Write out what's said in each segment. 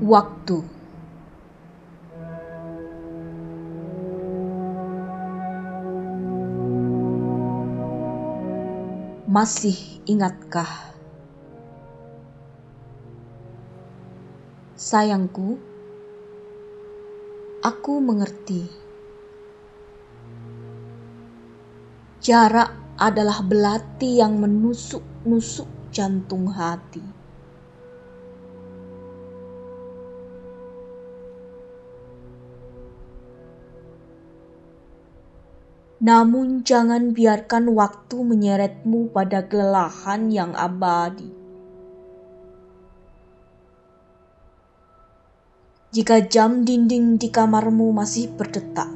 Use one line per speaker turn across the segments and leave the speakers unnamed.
Waktu. Masih ingatkah? Sayangku Aku mengerti. Jarak adalah belati yang menusuk-nusuk jantung hati. Namun jangan biarkan waktu menyeretmu pada kelelahan yang abadi. Jika jam dinding di kamarmu masih berdetak,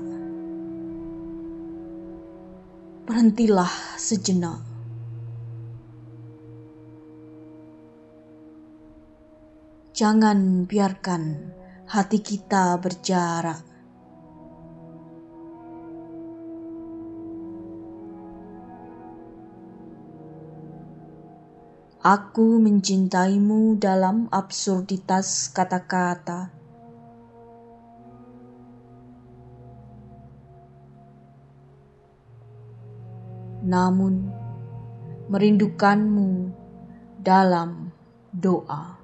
berhentilah sejenak. Jangan biarkan hati kita berjarak. Aku mencintaimu dalam absurditas kata-kata. Namun, merindukanmu dalam doa.